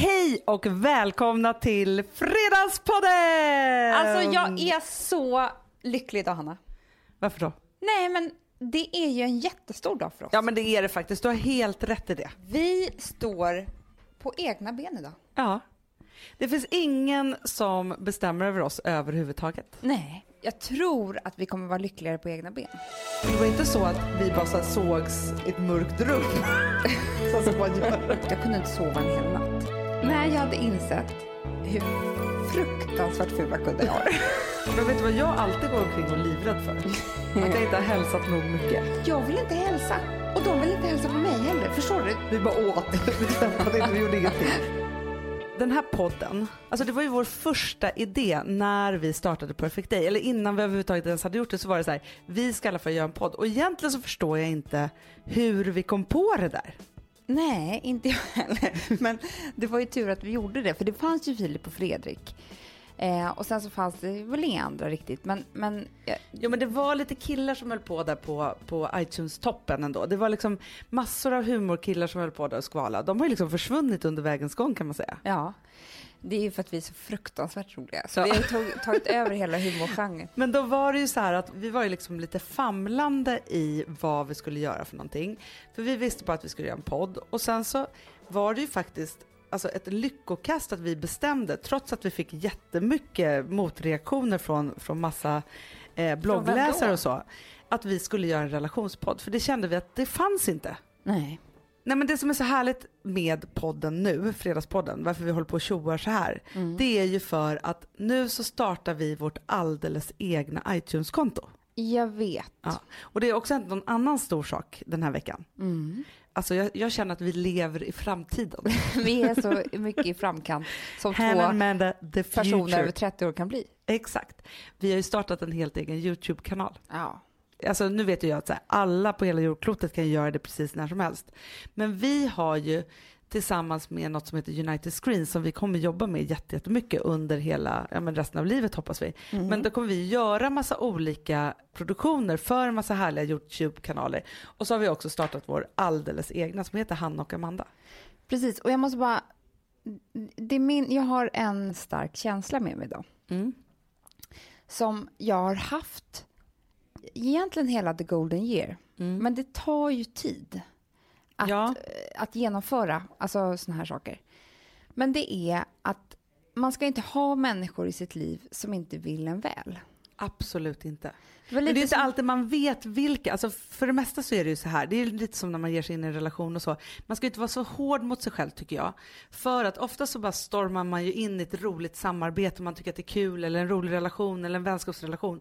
Hej och välkomna till Fredagspodden! Alltså jag är så lycklig idag Hanna. Varför då? Nej men det är ju en jättestor dag för oss. Ja men det är det faktiskt, du har helt rätt i det. Vi står på egna ben idag. Ja. Det finns ingen som bestämmer över oss överhuvudtaget. Nej, jag tror att vi kommer vara lyckligare på egna ben. Det var inte så att vi bara så här sågs i ett mörkt rum. så som man gör. Jag kunde inte sova en hel natt. När jag hade insett hur fruktansvärt fula kuddar jag har. Men vet du vad jag alltid går omkring och är livrädd för? Att jag inte har hälsat nog mycket. Jag vill inte hälsa. Och de vill inte hälsa på mig heller. Förstår du? Vi bara åt. Vi träffade inte, vi gjorde ingenting. Den här podden, alltså det var ju vår första idé när vi startade Perfect Day. Eller innan vi överhuvudtaget ens hade gjort det så var det så här, vi ska i alla fall göra en podd. Och egentligen så förstår jag inte hur vi kom på det där. Nej, inte jag heller. Men det var ju tur att vi gjorde det, för det fanns ju Filip och Fredrik. Eh, och sen så fanns det väl inga andra riktigt. Men, men, eh, Jo men det var lite killar som höll på där på, på iTunes-toppen ändå. Det var liksom massor av humorkillar som höll på där och skvala. De har ju liksom försvunnit under vägens gång kan man säga. ja, det är ju för att vi är så fruktansvärt roliga. Så vi har ju tagit, över hela humorgenren. Men då var det ju så här att vi var ju liksom lite famlande i vad vi skulle göra för någonting. För vi visste bara att vi skulle göra en podd och sen så var det ju faktiskt alltså ett lyckokast att vi bestämde, trots att vi fick jättemycket motreaktioner från, från massa eh, bloggläsare och så, att vi skulle göra en relationspodd. För det kände vi att det fanns inte. Nej. Nej men det som är så härligt med podden nu, Fredagspodden, varför vi håller på och tjoar så här, Mm. det är ju för att nu så startar vi vårt alldeles egna iTunes-konto. Jag vet. Ja. Och det är också en annan stor sak den här veckan. Mm. Alltså jag, jag känner att vi lever i framtiden. Vi är så mycket i framkant som två Amanda, personer över 30 år kan bli. Exakt. Vi har ju startat en helt egen YouTube-kanal. Ja. Alltså nu vet ju jag att här, alla på hela jordklotet kan göra det precis när som helst. Men vi har ju tillsammans med något som heter United Screen som vi kommer jobba med jätte- jättemycket under hela, ja men resten av livet hoppas vi. Men då kommer vi göra massa olika produktioner för en massa härliga YouTube-kanaler. Och så har vi också startat vår alldeles egna som heter Hanna och Amanda. Precis, och jag måste bara... Det är min, jag har en stark känsla med mig idag. Mm. som jag har haft egentligen hela the golden year. Men det tar ju tid att, Ja. eh, att genomföra alltså, såna här saker. Men det är att man ska inte ha människor i sitt liv som inte vill en väl. Absolut inte. Det Men det är inte som- alltid man vet vilka, alltså för det mesta så är det ju så här, det är lite som när man ger sig in i en relation och så. Man ska ju inte vara så hård mot sig själv tycker jag. För att ofta så bara stormar man ju in i ett roligt samarbete, man tycker att det är kul, eller en rolig relation, eller en vänskapsrelation.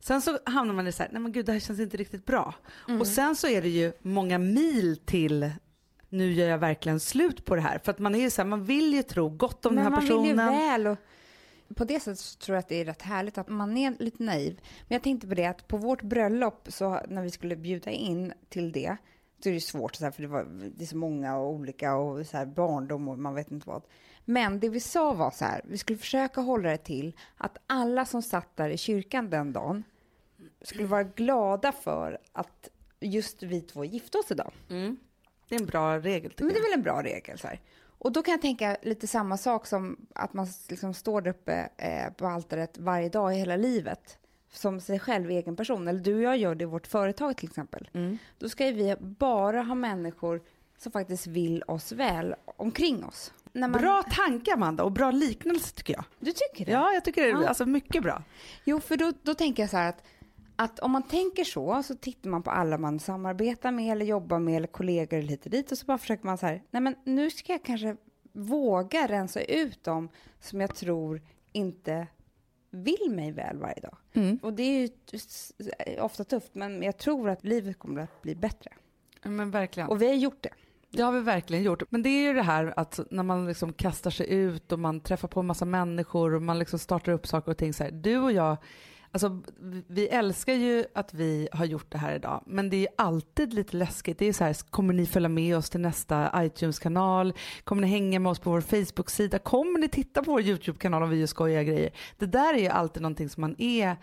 Sen så hamnar man i så här, nej men gud det här känns inte riktigt bra. Mm. Och sen så är det ju många mil till nu gör jag verkligen slut på det här. För att man är ju så här, man vill ju tro gott om Men den här man personen. vill ju väl. Och på det sättet tror jag att det är rätt härligt att man är lite naiv. Men jag tänkte på det att på vårt bröllop, så när vi skulle bjuda in till det, så är det svårt så här, för det, var, det är så många och olika och så här barndom och man vet inte vad. Men det vi sa var så här, vi skulle försöka hålla det till att alla som satt där i kyrkan den dagen skulle vara glada för att just vi två gifte oss idag. Mm. Det är en bra regel Men det är väl en bra regel. Så här. Och då kan jag tänka lite samma sak som att man liksom står där uppe eh, på altaret varje dag i hela livet som sig själv, egen person. Eller du och jag gör det i vårt företag till exempel. Mm. Då ska ju vi bara ha människor som faktiskt vill oss väl omkring oss. Man, Bra tanke Amanda och bra liknelse tycker jag. Du tycker det? Ja, jag tycker det Ja. alltså, mycket bra. Jo, för då, då tänker jag så här att, att om man tänker så, så tittar man på alla man samarbetar med eller jobbar med eller kollegor eller och dit och så bara försöker man så här, nej men nu ska jag kanske våga rensa ut dem som jag tror inte vill mig väl varje dag. Och det är ju s- ofta tufft, men jag tror att livet kommer att bli bättre. Men verkligen. Och vi har gjort det. Det har vi verkligen gjort. Men det är ju det här att när man liksom kastar sig ut och man träffar på en massa människor och man liksom startar upp saker och ting så här. Du och jag, alltså vi älskar ju att vi har gjort det här idag. Men det är ju alltid lite läskigt. Det är så här, kommer ni följa med oss till nästa iTunes-kanal? Kommer ni hänga med oss på vår Facebook-sida? Kommer ni titta på vår YouTube-kanal om vi gör skojiga grejer? Det där är ju alltid någonting som man är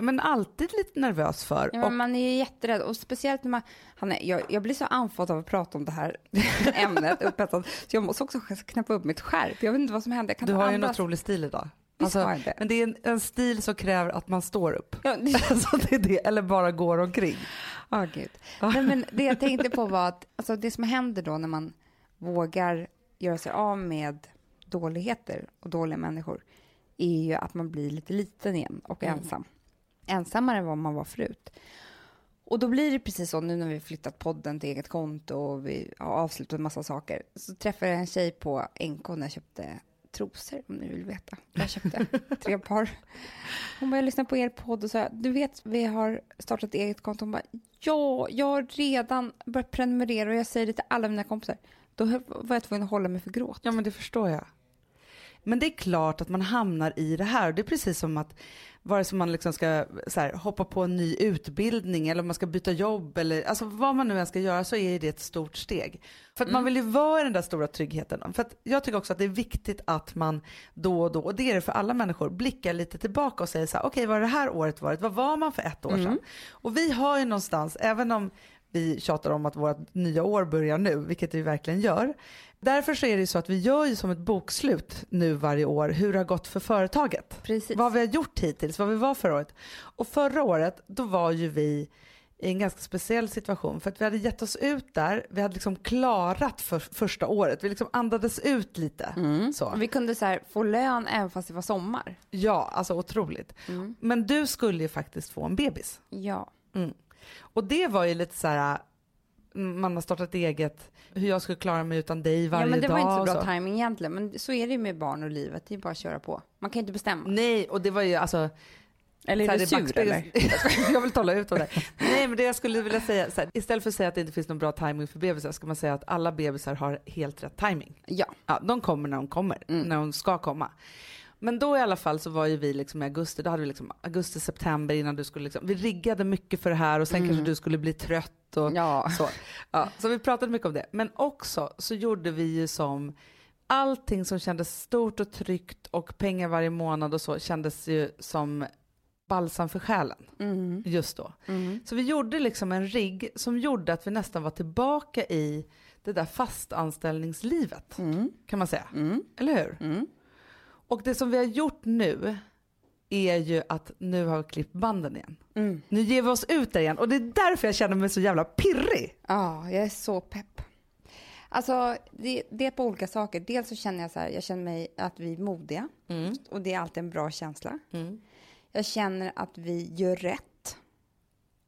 men alltid lite nervös för. Ja, och, man är ju jätterädd och speciellt när man, han är, jag, jag blir så andfådd av att prata om det här ämnet, så jag måste också knäppa upp mitt skärp. Jag vet inte vad som händer. Du har ju en andas. otrolig stil idag. Alltså, men det är en, en stil som kräver att man står upp. Ja, det- Alltså det är det, eller bara går omkring. Ja, gud. Nej, men det jag tänkte på var att alltså, det som händer då när man vågar göra sig av med dåligheter och dåliga människor är ju att man blir lite liten igen och Mm. ensam. Ensammare än vad man var förut. Och då blir det precis så nu när vi flyttat podden till eget konto och vi har avslutat en massa saker. Så träffade jag en tjej på NK när jag köpte trosor, om ni vill veta. Jag köpte tre par. Hon bara, jag lyssnade på er podd och sa, du vet, vi har startat eget konto. Hon bara, ja, jag har redan börjat prenumerera och jag säger det till alla mina kompisar. Då var jag tvungen att hålla mig för gråt. Ja men det förstår jag. Men det är klart att man hamnar i det här. Det är precis som att vare sig man liksom ska så här, hoppa på en ny utbildning eller om man ska byta jobb eller alltså vad man nu än ska göra så är det ett stort steg. För att man vill ju vara i den där stora tryggheten. För att jag tycker också att det är viktigt att man då och då, och det är det för alla människor, blickar lite tillbaka och säger så här, okej vad har det här året varit? Vad var man för ett år sedan? Och vi har ju någonstans, även om vi tjatar om att vårt nya år börjar nu, vilket vi verkligen gör. Därför så är det så att vi gör ju som ett bokslut nu varje år hur det har gått för företaget. Precis. Vad vi har gjort hittills, vad vi var förra året. Och förra året, då var ju vi i en ganska speciell situation för att vi hade gett oss ut där, vi hade liksom klarat för första året, vi liksom andades ut lite. Så. Och vi kunde så få lön även fast det var sommar. Ja, alltså otroligt. Men du skulle ju faktiskt få en bebis. Ja. Mm. Och det var ju lite så här, man har startat eget, hur jag skulle klara mig utan dig varje ja, men det dag. var inte så bra timing egentligen. Men så är det ju med barn och livet. Det är bara att köra på. Man kan inte bestämma. Nej, och det var ju alltså... Eller så är här, du sur backspegeln- eller? jag vill tala ut om det. Nej, men det jag skulle vilja säga, så här, istället för att säga att det inte finns någon bra timing för bebisar, ska man säga att alla bebisar har helt rätt timing. Ja. Ja, de kommer när de kommer, Mm. när de ska komma. Men då i alla fall så var ju vi liksom i augusti, då hade vi liksom augusti, september innan du skulle liksom, vi riggade mycket för det här och sen kanske du skulle bli trött och Mm. Ja. så. Ja, så vi pratade mycket om det. Men också så gjorde vi ju som allting som kändes stort och tryggt och pengar varje månad och så kändes ju som balsam för själen Mm. just då. Mm. Så vi gjorde liksom en rigg som gjorde att vi nästan var tillbaka i det där fastanställningslivet Mm. kan man säga. Mm. Eller hur? Mm. Och det som vi har gjort nu är ju att nu har vi klippt banden igen. Mm. Nu ger vi oss ut där igen och det är därför jag känner mig så jävla pirrig. Ja, jag är så pepp. Alltså, det, det är på olika saker. Dels så känner jag så här, jag känner mig att vi är modiga och det är alltid en bra känsla. Mm. Jag känner att vi gör rätt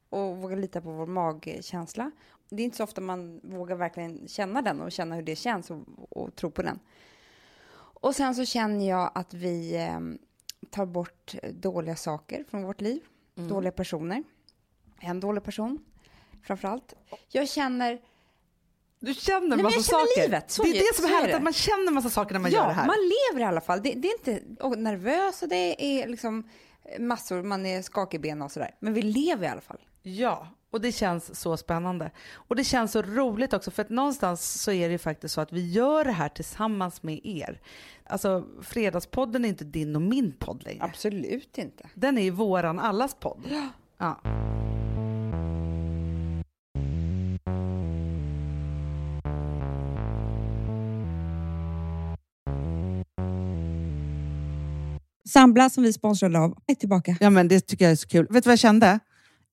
och vågar lita på vår magkänsla. Det är inte så ofta man vågar verkligen känna den och känna hur det känns och, och tro på den. Och sen så känner jag att vi eh, tar bort dåliga saker från vårt liv, dåliga personer. En dålig person, framför allt. Jag känner Du känner men massa jag känner saker. livet, så det är det som är härligt, att man känner massa saker när man ja, gör det här. man lever i alla fall. Det, det är inte och nervös och det är liksom massor, man är skakig i benen och sådär. Men vi lever i alla fall. Ja, och det känns så spännande. Och det känns så roligt också för att någonstans så är det ju faktiskt så att vi gör det här tillsammans med er. Alltså Fredagspodden är inte din och min podd längre. Absolut inte. Den är ju våran allas podd. Ja. Sambla som vi sponsrade av är tillbaka. Ja, men det tycker jag är så kul. Vet du vad jag kände?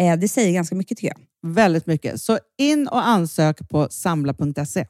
Eh, det säger ganska mycket tycker jag. väldigt mycket. Så in och ansök på samla.se.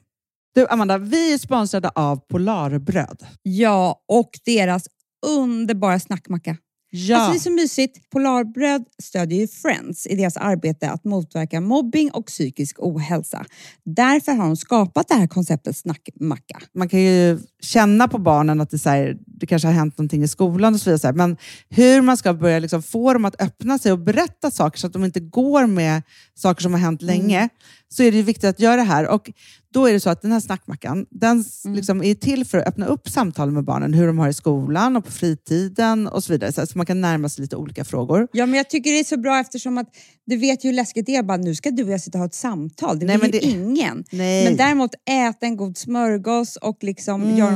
Du Amanda, vi är sponsrade av Polarbröd. Ja, och deras underbara snackmacka. Ja. Alltså det är så mysigt. Polarbröd stödjer ju Friends i deras arbete att motverka mobbing och psykisk ohälsa. Därför har de skapat det här konceptet snackmacka. man kan ju känna på barnen att det, så här, det kanske har hänt någonting i skolan och så vidare. Men hur man ska börja liksom få dem att öppna sig och berätta saker så att de inte går med saker som har hänt länge, så är det viktigt att göra det här. Och då är det så att den här snackmackan, den s- liksom är till för att öppna upp samtal med barnen, hur de har i skolan och på fritiden och så vidare. Så, man kan närma sig lite olika frågor. Ja, men jag tycker det är så bra eftersom att du vet ju hur läskigt det är. Bara, nu ska du och jag sitta och ha ett samtal. Det Nej, vill men ju det- ingen. Nej. Men däremot äta en god smörgås och liksom Mm. göra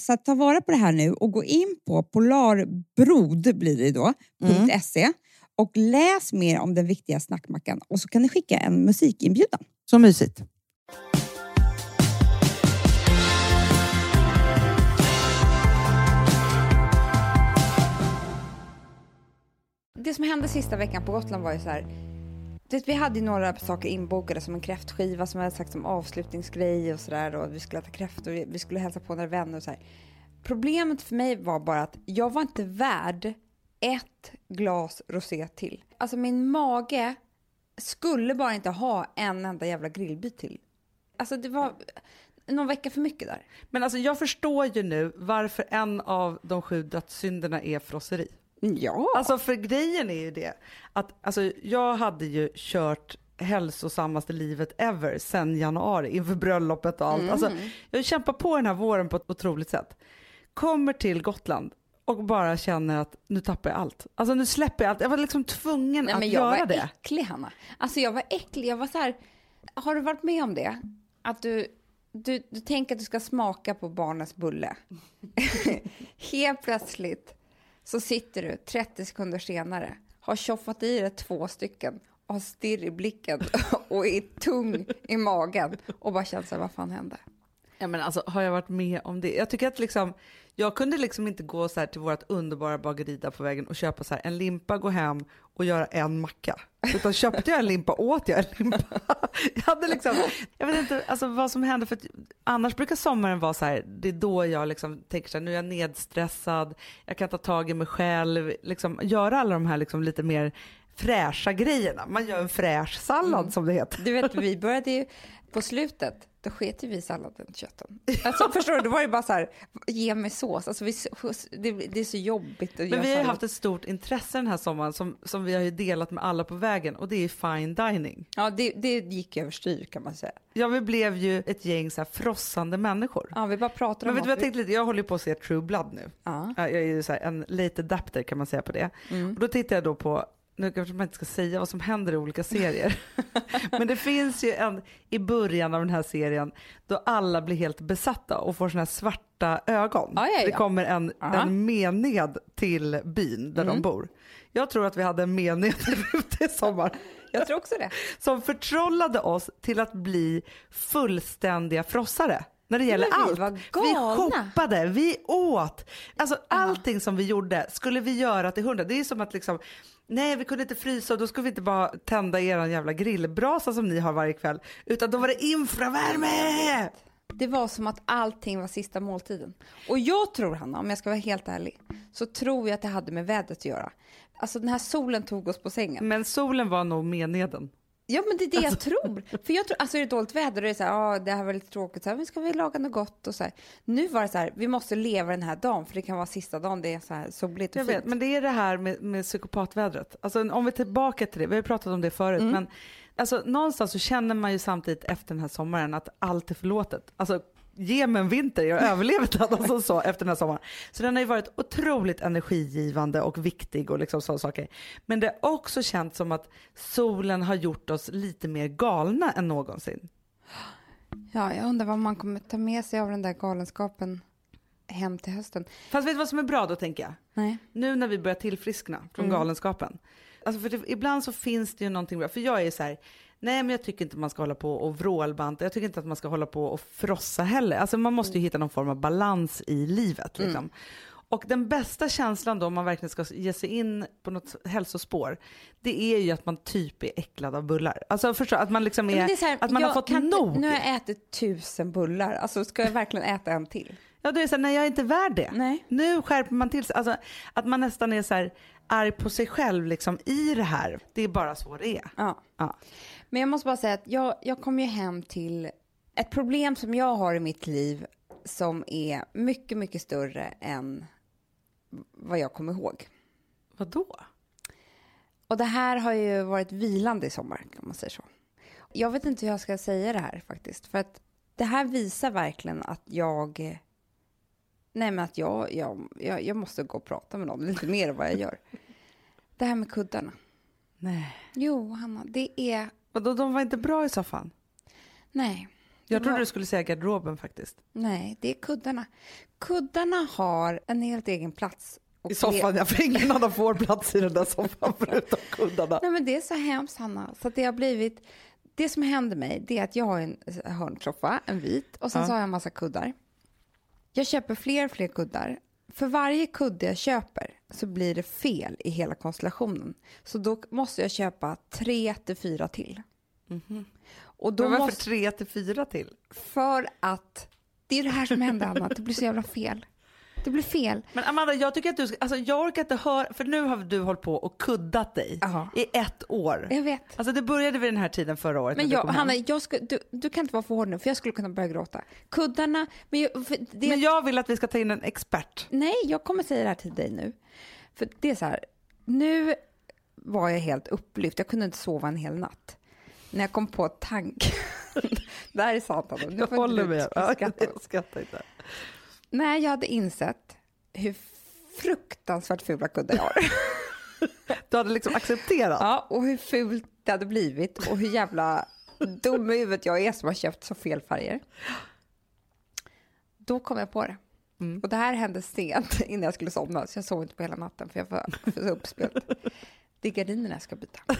så att ta vara på det här nu och gå in på polarbrod blir det då, Mm. .se och läs mer om den viktiga snackmackan och så kan ni skicka en musikinbjudan. Så mysigt. Det som hände sista veckan på Gotland var ju så här vet, vi hade ju några saker inbokade som en kräftskiva som jag hade sagt som avslutningsgrej och sådär och vi skulle äta kräftor, vi, vi skulle hälsa på några vänner och så här. Problemet för mig var bara att jag var inte värd ett glas rosé till. Alltså min mage skulle bara inte ha en enda jävla grillbit till. Alltså det var någon vecka för mycket där. Men alltså jag förstår ju nu varför en av de sju dödssynderna är frosseri. Ja. Alltså för grejen är ju det att alltså, jag hade ju kört hälsosammaste livet ever sen januari inför bröllopet och allt. Alltså, jag har kämpat på den här våren på ett otroligt sätt. Kommer till Gotland och bara känner att nu tappar jag allt. Alltså nu släpper jag allt. Jag var liksom tvungen Nej, att men jag göra var det. äcklig Hanna. Alltså jag var äcklig. Jag var så här, har du varit med om det? Att du, du, du tänker att du ska smaka på barnens bulle. Helt plötsligt så sitter du 30 sekunder senare, har tjoffat i dig två stycken och har stirr i blicken och är tung i magen och bara känner så här, vad fan hände? Ja, men alltså, har jag varit med om det? Jag tycker att liksom, jag kunde liksom inte gå så till vårt underbara bageri där på vägen och köpa så en limpa, gå hem och göra en macka. Utan köpte jag en limpa åt jag en limpa. Jag hade liksom, jag vet inte alltså, vad som hände för att annars brukar sommaren vara så här, det är då jag liksom tänker så här, nu är jag nedstressad, jag kan ta tag i mig själv, liksom göra alla de här liksom lite mer fräscha grejerna. Man gör en fräsch sallad som det heter. Du vet, vi började ju på slutet, då sket ju vi i salladen, köttet. Alltså förstår du, då var det bara så här, ge mig sås. Alltså vi, det, det är så jobbigt att Men vi har ju sallad. haft ett stort intresse den här sommaren som, som vi har ju delat med alla på vägen och det är fine dining. Ja, det, det gick överstyr kan man säga. Ja, vi blev ju ett gäng så här frossande människor. Ja, vi bara pratar Men om vet du jag tänkte lite? Jag håller ju på att se True Blood nu. Ja. Ja, Jag är ju så här en late adapter kan man säga på det. Och då tittar jag då på, nu kanske man inte ska säga vad som händer i olika serier. Men det finns ju en i början av den här serien då alla blir helt besatta och får såna här svarta ögon. Ja, ja, ja. Det kommer en, en mened till byn där de bor. Jag tror att vi hade en mened ute i sommar Jag tror också det. som förtrollade oss till att bli fullständiga frossare. När det gäller vi allt. var Vi shoppade, vi åt. Alltså allting som vi gjorde skulle vi göra till hundra. Det är som att liksom, nej vi kunde inte frysa och då skulle vi inte bara tända er jävla grillbrasa som ni har varje kväll. Utan då var det infravärme! Det var som att allting var sista måltiden. Och jag tror, Hanna, om jag ska vara helt ärlig, så tror jag att det hade med vädret att göra. Alltså den här solen tog oss på sängen. Men solen var nog meneden. Ja, men det är det jag tror. För jag tror, alltså är det dåligt väder och det är så här, ja, det här var lite tråkigt, så här, men ska vi laga något gott och så här. Nu var det så här, vi måste leva den här dagen, för det kan vara sista dagen det är så här soligt och Jag fint. vet, men det är det här med, med psykopatvädret. Alltså, om vi är tillbaka till det, vi har ju pratat om det förut, Mm. men alltså, någonstans så känner man ju samtidigt efter den här sommaren att allt är förlåtet. Alltså, ge mig en vinter, jag överlever den alltså, så, efter den här sommaren. Så den har ju varit otroligt energigivande och viktig och liksom sådana saker. Men det har också känts som att solen har gjort oss lite mer galna än någonsin. Ja, jag undrar vad man kommer ta med sig av den där galenskapen hem till hösten. Fast vet du vad som är bra då tänker jag? Nej. Nu när vi börjar tillfriskna från Mm. galenskapen. Alltså för det, ibland så finns det ju någonting bra. För jag är så här, nej men jag tycker inte man ska hålla på och vrålbanta. Jag tycker inte att man ska hålla på och frossa heller. Alltså man måste ju hitta någon form av balans i livet. Liksom. Och den bästa känslan då om man verkligen ska ge sig in på något hälsospår, det är ju att man typ är äcklad av bullar. Alltså förstå, att man liksom är, är här, att man har fått kan nog. Nu har jag ätit tusen bullar. Alltså, ska jag verkligen äta en till? Ja, det är så här, nej jag är inte värd det. Nej. Nu skärper man till sig. Alltså, att man nästan är så här arg på sig själv liksom, i det här. Det är bara så det är. Ja. Ja. Men jag måste bara säga att jag, jag kom ju hem till ett problem som jag har i mitt liv som är mycket, mycket större än vad jag kommer ihåg. Vadå? Och det här har ju varit vilande i sommar, kan man säga så. Jag vet inte hur jag ska säga det här faktiskt, för att det här visar verkligen att jag... Nej, men att jag, jag, jag, jag måste gå och prata med någon lite mer än vad jag gör. Det här med kuddarna. Nej. Jo, Hanna, det är... Vadå, de var inte bra i soffan? Nej. Jag trodde var- du skulle säga garderoben faktiskt. Nej, det är kuddarna. Kuddarna har en helt egen plats. I soffan, ja, för ingen annan får plats i den där soffan förutom kuddarna. Nej, men det är så hemskt, Hanna. Så det har blivit... Det som händer mig det är att jag har en hörnsoffa, en vit, och sen Ja. så har jag en massa kuddar. Jag köper fler och fler kuddar. För varje kudde jag köper så blir det fel i hela konstellationen. Så då måste jag köpa tre till fyra till. Och då Men varför måste, tre till fyra till? för att det är det här som händer, Anna. Det blir så jävla fel. Det blir fel. Men Amanda, jag tycker att du ska, alltså jag orkar inte höra, för nu har du hållit på och kuddat dig Ja. i ett år. Jag vet. Alltså det började vid den här tiden förra året Men du jag. Hanna, jag ska, du, du kan inte vara för hård nu för jag skulle kunna börja gråta. Kuddarna, men, jag, det, Men jag vill att vi ska ta in en expert. nej jag kommer säga det här till dig nu. För det är så här, nu var jag helt upplyft, jag kunde inte sova en hel natt. När jag kom på tanken, det här är sant Hanna, Jag får håller inte du skratta. jag skrattar inte. När jag hade insett hur fruktansvärt fula kuddar jag har. Du hade liksom accepterat. Ja, och hur fult det hade blivit och hur jävla dum i huvudet jag är som har köpt så fel färger. Då kom jag på det. Mm. Och det här hände sent innan jag skulle somna, så jag sov inte på hela natten för jag var för uppspelt. Det är gardinerna jag ska byta.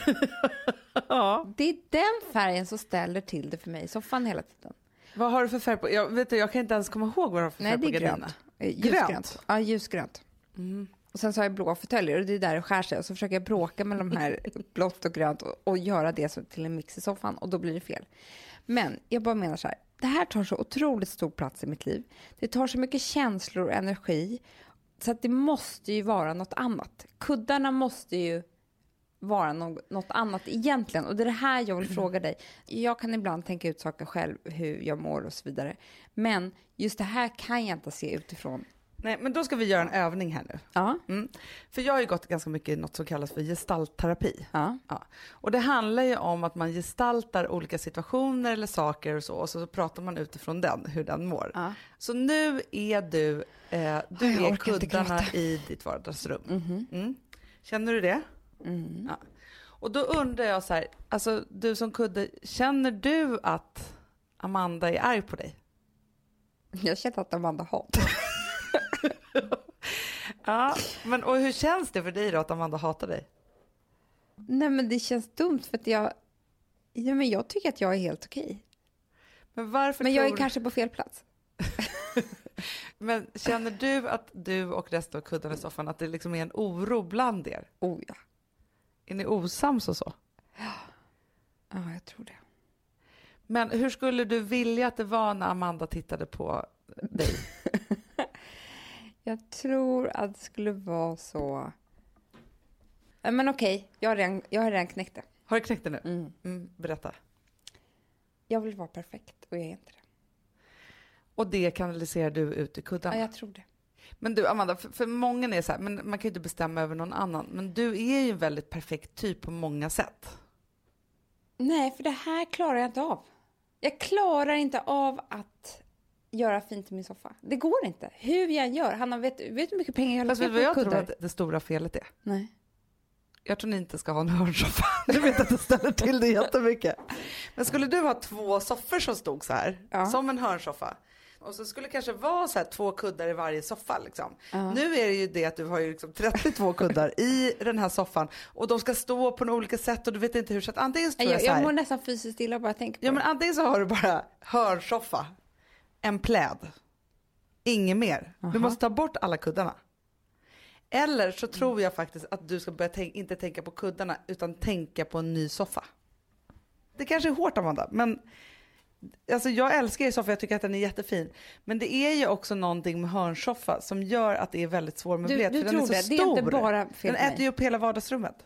Ja. Det är den färgen som ställer till det för mig i soffan hela tiden. Vad har du för färg på? Jag, vet du, jag kan inte ens komma ihåg vad du har för Nej, färg det på är gardinerna. grönt. Eh, Grönt? Ljusgrönt. Ja, ljusgrönt. Mm. Och sen så har jag blå fåtöljer och det är där det skär sig. Och så försöker jag bråka med de här blått och grönt och, och göra det som till en mix i soffan och då blir det fel. Men jag bara menar så här, det här tar så otroligt stor plats i mitt liv. Det tar så mycket känslor och energi så att det måste ju vara något annat. Kuddarna måste ju vara något, annat egentligen. Och det är det här jag vill fråga dig. Jag kan ibland tänka ut saker själv, hur jag mår och så vidare. Men just det här kan jag inte se utifrån. Nej, men då ska vi göra en övning här nu. Ja, Mm. För jag har ju gått ganska mycket i något som kallas för gestaltterapi. ja. Ja. Och det handlar ju om att man gestaltar olika situationer eller saker och så, och så pratar man utifrån den, hur den mår. ja. Så nu är du, eh, du jag är kuddarna i ditt vardagsrum. Mhm. Mm. Känner du det? Mm. Ja. Och då undrar jag så här, alltså du som kudde, känner du att Amanda är arg på dig? Jag känner att Amanda hatar Ja, men och hur känns det för dig då att Amanda hatar dig? Nej men det känns dumt för att jag... Ja, men jag tycker att jag är helt okej. Men varför Men jag är tror... kanske på fel plats. Men känner du att du och resten av kuddarna i soffan, att det liksom är en oro bland er? Oh ja. Är ni osams och så? Ja, jag tror det. Men hur skulle du vilja att det var när Amanda tittade på dig? Jag tror att det skulle vara så... Men okej, jag, har redan, jag har redan knäckt det. Har du knäckt det nu? Mm. Mm, berätta. Jag vill vara perfekt och jag är inte det. Och det kanaliserar du ut i kuddarna? Ja, jag tror det. Men du Amanda, för, för många är så här, men man kan ju inte bestämma över någon annan. Men du är ju en väldigt perfekt typ på många sätt. Nej, för det här klarar jag inte av. Jag klarar inte av att göra fint i min soffa. Det går inte. Hur jag gör. Hanna, vet, vet du hur mycket pengar jag vad på jag tror kuddar? att det stora felet är? Nej. Jag tror ni inte ska ha en hörnsoffa. Du vet att det ställer till det jättemycket. Men skulle du ha två soffor som stod så här, Ja. som en hörnsoffa. Och så skulle det kanske vara så här två kuddar i varje soffa liksom. Nu är det ju det att du har ju liksom 32 kuddar i den här soffan och de ska stå på några olika sätt och du vet inte hur. Så att antingen tror jag, Jag, så jag här, mår nästan fysiskt illa bara jag tänker på Ja det. men antingen så har du bara hörnsoffa, en pläd, inget mer. Du måste ta bort alla kuddarna. Eller så tror jag faktiskt att du ska börja tänk, inte tänka på kuddarna utan tänka på en ny soffa. Det kanske är hårt Amanda, men alltså jag älskar ju soffa, jag tycker att den är jättefin. Men det är ju också någonting med hörnsoffa som gör att det är väldigt Du, svårmöblerat. du för tror den är det? så Det stor. är inte bara fel Den mig. äter ju upp hela vardagsrummet.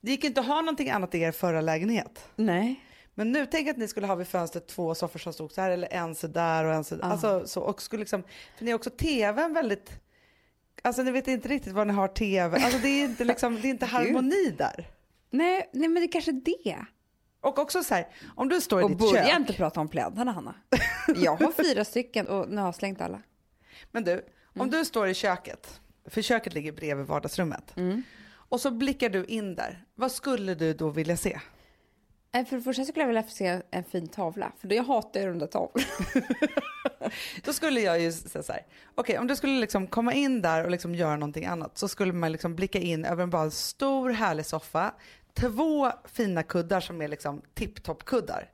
det gick inte att ha någonting annat i er förra lägenhet. Nej. Men nu tänk att ni skulle ha vid fönstret två soffor som stod så här eller en så där och en så alltså, så och skulle liksom, för ni har också tvn väldigt, alltså ni vet inte riktigt var ni har tv, alltså det är inte liksom, det är inte harmoni där. Nej, nej, men det är kanske det. Och också så här, om du står i Och ditt börja kök, inte prata om plädarna, Hanna. Jag har fyra stycken och nu har jag slängt alla. men du, om du står i köket, för köket ligger bredvid vardagsrummet, och så blickar du in där, vad skulle du då vilja se? Nej, För det första skulle jag vilja se en fin tavla, för jag hatar ju runda tavlor. Då skulle jag ju säga så här, okej om du skulle liksom komma in där och liksom göra någonting annat så skulle man liksom blicka in över en bara stor härlig soffa, två fina kuddar som är liksom tipptopp-kuddar.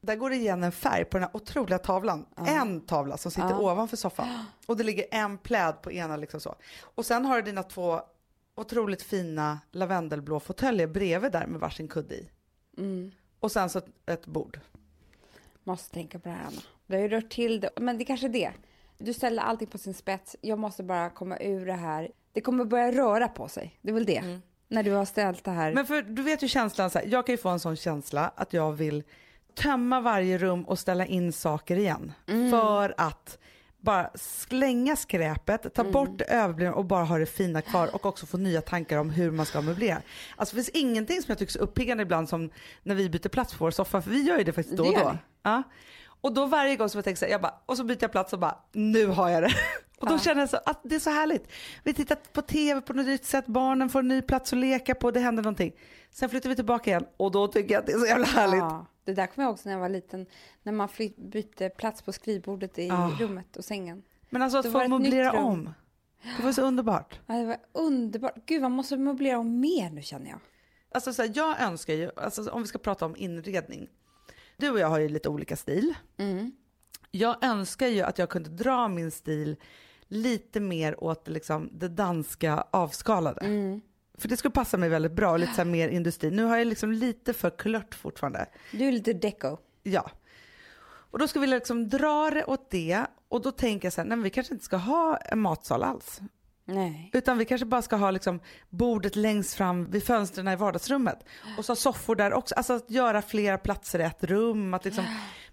Där går det igen en färg på den här otroliga tavlan. En tavla som sitter ovanför soffan. Och det ligger en pläd på ena liksom så. Och sen har du dina två otroligt fina lavendelblå fåtöljer bredvid där med varsin kudde i. Och sen så ett, ett bord. Måste tänka på det här, Anna. Du har ju rört till det. Men det är kanske är det. Du ställer allting på sin spets. Jag måste bara komma ur det här. Det kommer börja röra på sig. Det är väl det. När du har ställt det här. Men för du vet ju känslan så här, jag kan ju få en sån känsla att jag vill tömma varje rum och ställa in saker igen. För att bara slänga skräpet, ta bort det överblivna och bara ha det fina kvar och också få nya tankar om hur man ska möblera. Alltså det finns ingenting som jag tycker är så uppiggande ibland som när vi byter plats på vår soffa, för vi gör ju det faktiskt då och då. Ja. Och då varje gång som jag tänker så här, jag bara, och så byter jag plats och bara, nu har jag det. Och då känner jag så att det är så härligt. Vi tittar på tv på något nytt sätt, barnen får en ny plats att leka på, det händer någonting. Sen flyttar vi tillbaka igen och då tycker jag att det är så jävla härligt. Ja, det där kommer jag också när jag var liten. När man flytt, bytte plats på skrivbordet i Ah. rummet och sängen. Men alltså att få möblera om. Det var så underbart. Ja, det var underbart. Gud, man måste möblera om mer nu känner jag. Alltså så här, jag önskar ju, alltså om vi ska prata om inredning. Du och jag har ju lite olika stil. Mm. Jag önskar ju att jag kunde dra min stil lite mer åt liksom det danska avskalade. Mm. För det skulle passa mig väldigt bra, lite så mer industri. Nu har jag liksom lite för klört fortfarande. Du är lite deco. Ja. Och då skulle vi liksom dra det åt det och då tänker jag så här, nej men vi kanske inte ska ha en matsal alls. Nej. Utan vi kanske bara ska ha liksom bordet längst fram vid fönstren i vardagsrummet. Och så soffor där också. Alltså att göra flera platser i ett rum. Att liksom,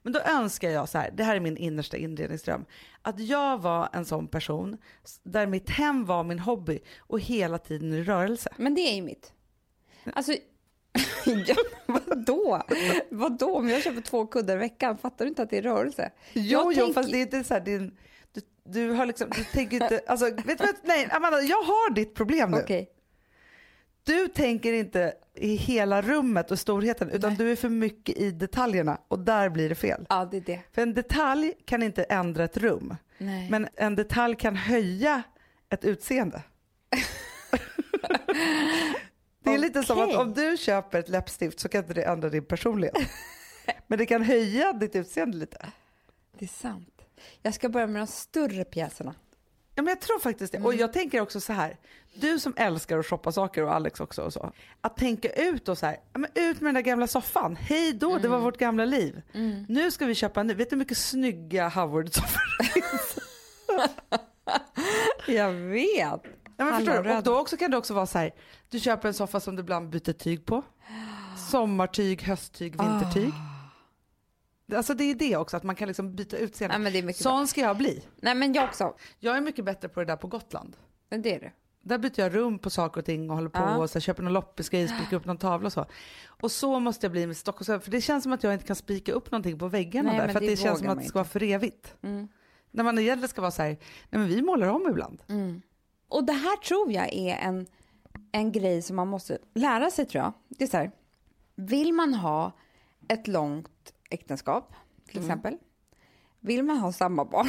men då önskar jag så här, det här är min innersta inredningsdröm. Att jag var en sån person där mitt hem var min hobby och hela tiden i rörelse. Men det är ju mitt. Alltså, ja, vadå? Vadå? Om jag köper två kuddar i veckan, fattar du inte att det är rörelse? Jo, Jag jo, tänker- fast det är inte så här, din, du, har liksom, du tänker inte, alltså vet du vad, nej Amanda, jag har ditt problem nu. Okej. Du tänker inte i hela rummet och storheten utan du är för mycket i detaljerna och där blir det fel. Ja, det är det. För en detalj kan inte ändra ett rum, Nej. men en detalj kan höja ett utseende. det är lite som att om du köper ett läppstift så kan inte det ändra din personlighet. Men det kan höja ditt utseende lite. Det är sant. Jag ska börja med de större pjäserna. Ja, men jag tror faktiskt det. Och jag tänker också så här, du som älskar att shoppa saker och Alex också och så. Att tänka ut och så här, ja, men ut med den där gamla soffan. Hej då, det var vårt gamla liv. Nu ska vi köpa en ny. Vet du hur mycket snygga Howard-soffor? Jag vet. Ja, men förstår du? Och då också kan det också vara så här, du köper en soffa som du ibland byter tyg på. Sommartyg, hösttyg, vintertyg. Alltså det är det också, att man kan liksom byta utseende. Nej, men det är mycket Sån ska jag bli. Nej, men jag också. Jag är mycket bättre på det där på Gotland. Men det är du. Där byter jag rum på saker och ting och håller på Ja. och så här, köper någon loppisgrej, spikar upp någon tavla och så. Och så måste jag bli med Stockholm, för det känns som att jag inte kan spika upp någonting på väggarna Nej, där, för det det, känns som att det ska vara för evigt. Mm. När man egentligen ska vara så här, nej men vi målar om ibland. Mm. Och det här tror jag är en, en grej som man måste lära sig tror jag. Det är så här, vill man ha ett långt äktenskap till exempel, vill man ha samma barn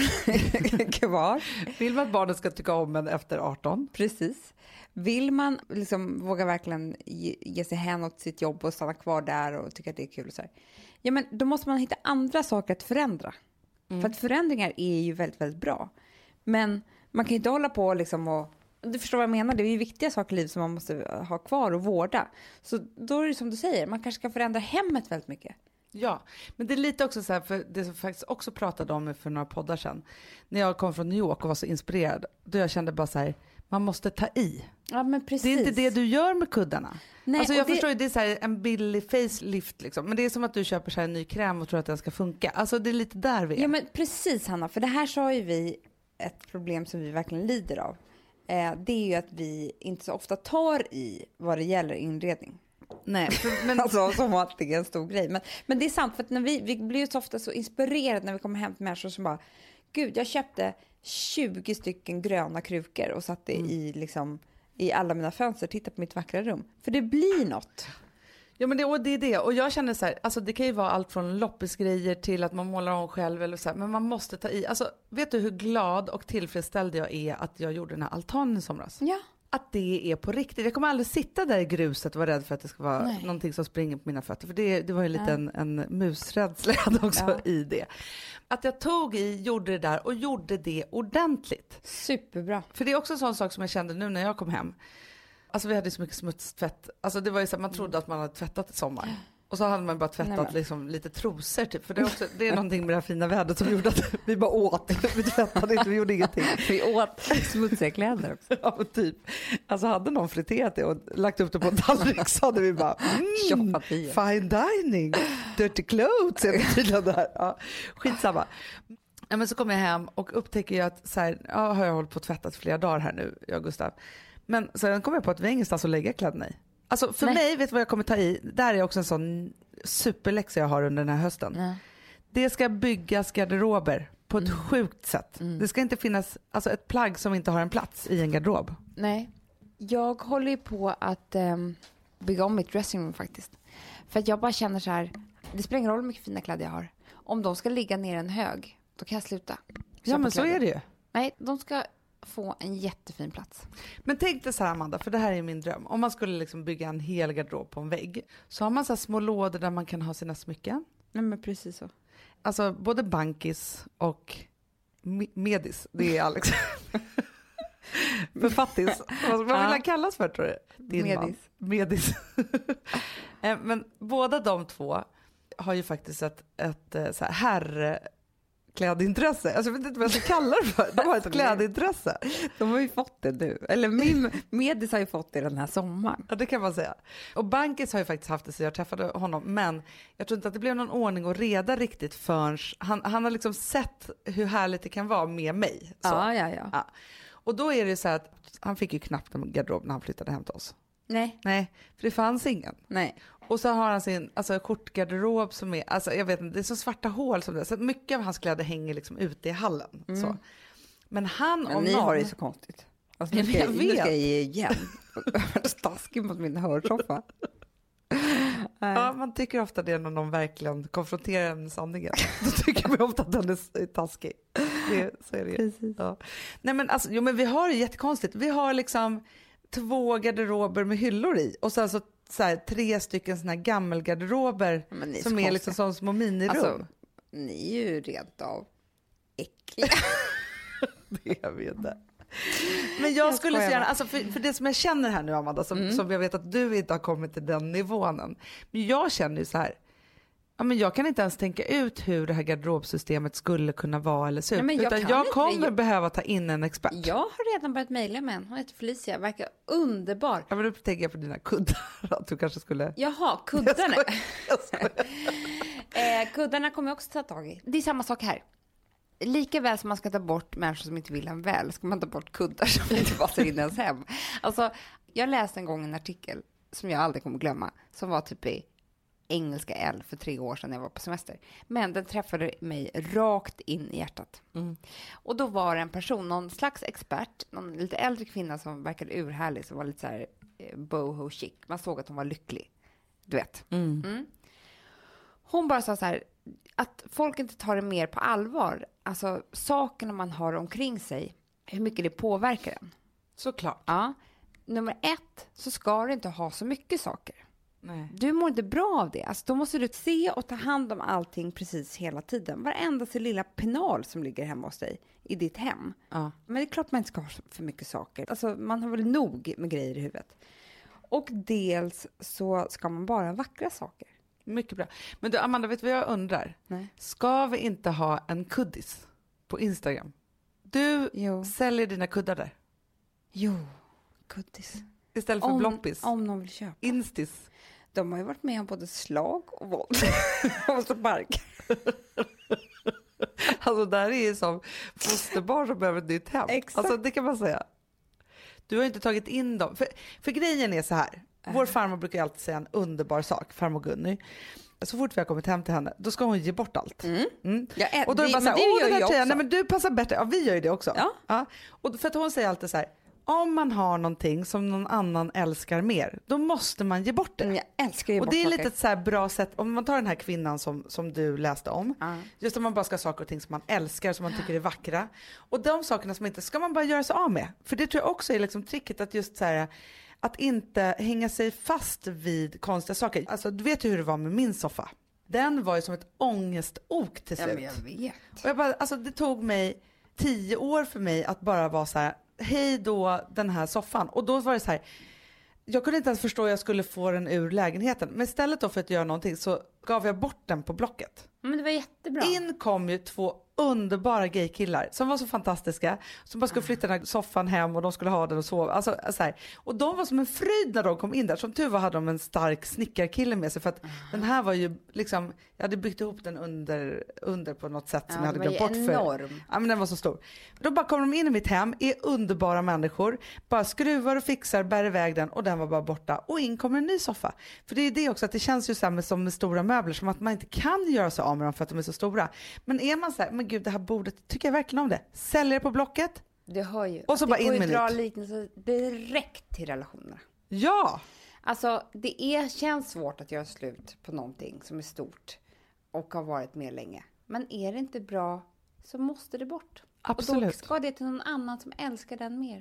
kvar, Vill man att barnen ska tycka om en efter 18? precis. Vill man liksom våga verkligen ge, ge sig hän åt sitt jobb och stanna kvar där och tycka att det är kul och så här. Ja, men då måste man hitta andra saker att förändra. För att förändringar är ju väldigt, väldigt bra. Men man kan ju inte hålla på liksom och du förstår vad jag menar, det är ju viktiga saker i livet som man måste ha kvar och vårda. Så då är det som du säger, man kanske ska förändra hemmet väldigt mycket. Ja, men det är lite också så här, för det som faktiskt också pratade om för några poddar sedan, när jag kom från New York och var så inspirerad, då jag kände bara så här, man måste ta i. Ja, men precis. Det är inte det du gör med kuddarna. Nej, alltså jag det- förstår ju, det är så här en billig facelift liksom, men det är som att du köper så här en ny kräm och tror att den ska funka. Alltså det är lite där vi är. Ja men precis Hanna, för det här sa ju vi ett problem som vi verkligen lider av. Eh, det är ju att vi inte så ofta tar i vad det gäller inredning. Nej, för, men Alltså som att det är en stor grej. Men, men det är sant, för att när vi, vi blir ju så ofta så inspirerade när vi kommer hem till människor som bara, gud jag köpte 20 stycken gröna krukor och satte i liksom i alla mina fönster, titta på mitt vackra rum. För det blir något. Ja men det, och det är det. Och jag känner så här, alltså det kan ju vara allt från loppisgrejer till att man målar om själv eller så här, men man måste ta i. Alltså vet du hur glad och tillfredsställd jag är att jag gjorde den här altanen i somras? Ja. Att det är på riktigt. Jag kommer aldrig sitta där i gruset och vara rädd för att det ska vara Nej. någonting som springer på mina fötter. För det, det var ju lite en, en musrädsla också Ja. i det. Att jag tog i, gjorde det där och gjorde det ordentligt. Superbra. För det är också en sån sak som jag kände nu när jag kom hem. Alltså vi hade så mycket smutstvätt. Alltså det var ju så att man trodde att man hade tvättat i sommar. Och så hade man bara tvättat Nej, liksom lite trosor typ. För det är, också, det är någonting med det här fina vädret som gjorde att vi bara åt. Vi tvättade inte, vi gjorde ingenting. Vi åt smutsiga kläder också. Ja typ. Alltså hade någon friterat det och lagt upp det på en tallrik så hade vi bara mm, fine dining, dirty clothes är det tydligen där. Ja, skitsamma. Ja, men så kommer jag hem och upptäcker ju att så här, ja, har jag hållit på och tvättat flera dagar här nu, jag och Gustav. Men sen kommer jag på att vi har ingenstans att lägga kläderna i. Alltså för Nej. mig, vet du vad jag kommer ta i? Där är också en sån superläxa jag har under den här hösten. Ja. Det ska byggas garderober på ett sjukt sätt. Mm. Det ska inte finnas alltså, ett plagg som inte har en plats i en garderob. Nej. Jag håller ju på att ehm, bygga om mitt dressingroom faktiskt. För att jag bara känner så här, det spelar ingen roll hur mycket fina kläder jag har. Om de ska ligga ner en hög, då kan jag sluta. Ja men så är det ju. Nej, de ska få en jättefin plats. Men tänk dig så här Amanda, för det här är min dröm. Om man skulle liksom bygga en hel garderob på en vägg så har man så små lådor där man kan ha sina smycken. Nej men precis så. Alltså både bankis och me- medis, det är Alex. Författis, vad vad vill han kallas för tror du? Din man. Medis. Medis. Eh, Men båda de två har ju faktiskt ett, ett eh, så här herrklädintresse. Alltså jag vet inte vad jag ska kalla det för. De har ett klädintresse. De har ju fått det nu. Eller min medis har ju fått det den här sommaren. Ja det kan man säga. Och Bankis har ju faktiskt haft det så jag träffade honom men jag tror inte att det blev någon ordning och reda riktigt förrän han, han har liksom sett hur härligt det kan vara med mig. Så. Ja, ja, ja. Ja. Och då är det så här att han fick ju knappt en garderob när han flyttade hem till oss. Nej, Nej, för det fanns ingen. nej. Och så har han sin alltså, skjortgarderob som är, alltså jag vet inte, det är så svarta hål som det. Så mycket av hans kläder hänger liksom ute i hallen. Så. Men han Men om ni någon, har det så konstigt. Alltså, nu, ska jag, jag nu ska jag ge igen. Taskig mot min hörsoffa. Ja, man tycker ofta det när någon verkligen konfronterar en med sanningen. Då tycker man ofta att den är taskig. Det, så är det. Ja. Nej men alltså, jo men vi har det jättekonstigt. Vi har liksom två garderober med hyllor i och sen så, så här, tre stycken såna här gammelgarderober som är konstiga. liksom som små minirum. Alltså, ni är ju rent av äckliga. det jag vet inte. Men jag, Jag skulle så gärna, alltså för, för det som jag känner här nu Amanda, som, som jag vet att du inte har kommit till den nivån än. Men jag känner ju så här, ja, men jag kan inte ens tänka ut hur det här garderobsystemet skulle kunna vara eller se ut. Nej, jag utan jag kommer Jag- behöva ta in en expert. Jag har redan börjat mejla med en. Hon heter Felicia. Verkar underbar. Ja, men då tänker jag på dina kuddar, att du kanske skulle... Jaha, kuddarna. Jag skojar. eh, kuddarna kommer jag också ta tag i. Det är samma sak här. Lika väl som man ska ta bort människor som inte vill en väl, ska man ta bort kuddar som inte passar in i ens hem. Alltså, jag läste en gång en artikel som jag aldrig kommer glömma, som var typ i engelska L för tre år sedan när jag var på semester. Men den träffade mig rakt in i hjärtat. Mm. Och då var det en person, någon slags expert, någon lite äldre kvinna som verkade urhärlig, som var lite så här eh, boho chic. Man såg att hon var lycklig. Du vet. Mm. Mm. Hon bara sa så här, att folk inte tar det mer på allvar. Alltså sakerna man har omkring sig, hur mycket det påverkar en. Såklart. Ja. Nummer ett, så ska du inte ha så mycket saker. Nej. Du mår inte bra av det. Alltså, då måste du se och ta hand om allting precis hela tiden. Varenda sin lilla penal som ligger hemma hos dig i ditt hem. Ja. Men det är klart man inte ska ha för mycket saker. Alltså, man har väl nog med grejer i huvudet. Och dels så ska man bara vackra saker. Mycket bra. Men du Amanda, vet du vad jag undrar? Nej. Ska vi inte ha en kuddis på Instagram? Du Jo. säljer dina kuddar där Jo, kuddis. istället för Om, bloppis. om någon vill köpa. Instis. De har ju varit med om både slag och våld. och spark. Alltså där är ju som fosterbarn som behöver ett nytt hem. Exakt. Alltså det kan man säga. Du har inte tagit in dem. För, för grejen är så här. Vår farmor brukar alltid säga en underbar sak, farmor Gunny. Så fort vi har kommit hem till henne, då ska hon ge bort allt. Mm. Ja, ä- Och då är det bara så här, åh den här också. nej men du passar bättre. Ja vi gör ju det också. Ja. Och för att hon säger alltid så här, om man har någonting som någon annan älskar mer, då måste man ge bort det. Men jag älskar ju Och det är lite ett så här bra sätt, om man tar den här kvinnan som, som du läste om, Ja. just om man bara ska ha saker och ting som man älskar, som man tycker är vackra. Och de sakerna som inte ska man bara göra sig av med. För det tror jag också är liksom tricket att just så här, att inte hänga sig fast vid konstiga saker. Alltså du vet ju hur det var med min soffa. Den var ju som ett ångestok till Ja, slut. men jag vet. Och jag bara, alltså det tog mig tio år för mig att bara vara så här, hej då den här soffan. Och då var det så här, jag kunde inte ens förstå hur jag skulle få den ur lägenheten. Men istället då för att göra någonting så gav jag bort den på Blocket. Men det var jättebra. In kom ju två underbara gaykillar som var så fantastiska. Som bara skulle flytta den här soffan hem och de skulle ha den och sova. Alltså, så här. Och de var som en fröjd när de kom in där. Som tur var hade de en stark snickarkille med sig. För att den här var ju liksom, jag hade byggt ihop den under, under på något sätt som Ja, jag hade glömt bort. enorm. För, ja men den var så stor. Då bara kommer de in i mitt hem, är underbara människor. Bara skruvar och fixar, bär iväg den och den var bara borta. Och in kommer en ny soffa. För det är det också att det känns ju så här med, som med stora möbler som att man inte kan göra sig av med dem för att de är så stora. Men är man så här, men gud det här bordet, tycker jag verkligen om det. Säljer det på Blocket? Du hör ju. Och så bara det in går ju med att dra nytt. liknelser direkt till relationerna. Ja! Alltså, det är, känns svårt att göra slut på någonting som är stort och har varit med länge. Men är det inte bra så måste det bort. Och då Absolut. ska det till någon annan som älskar den mer.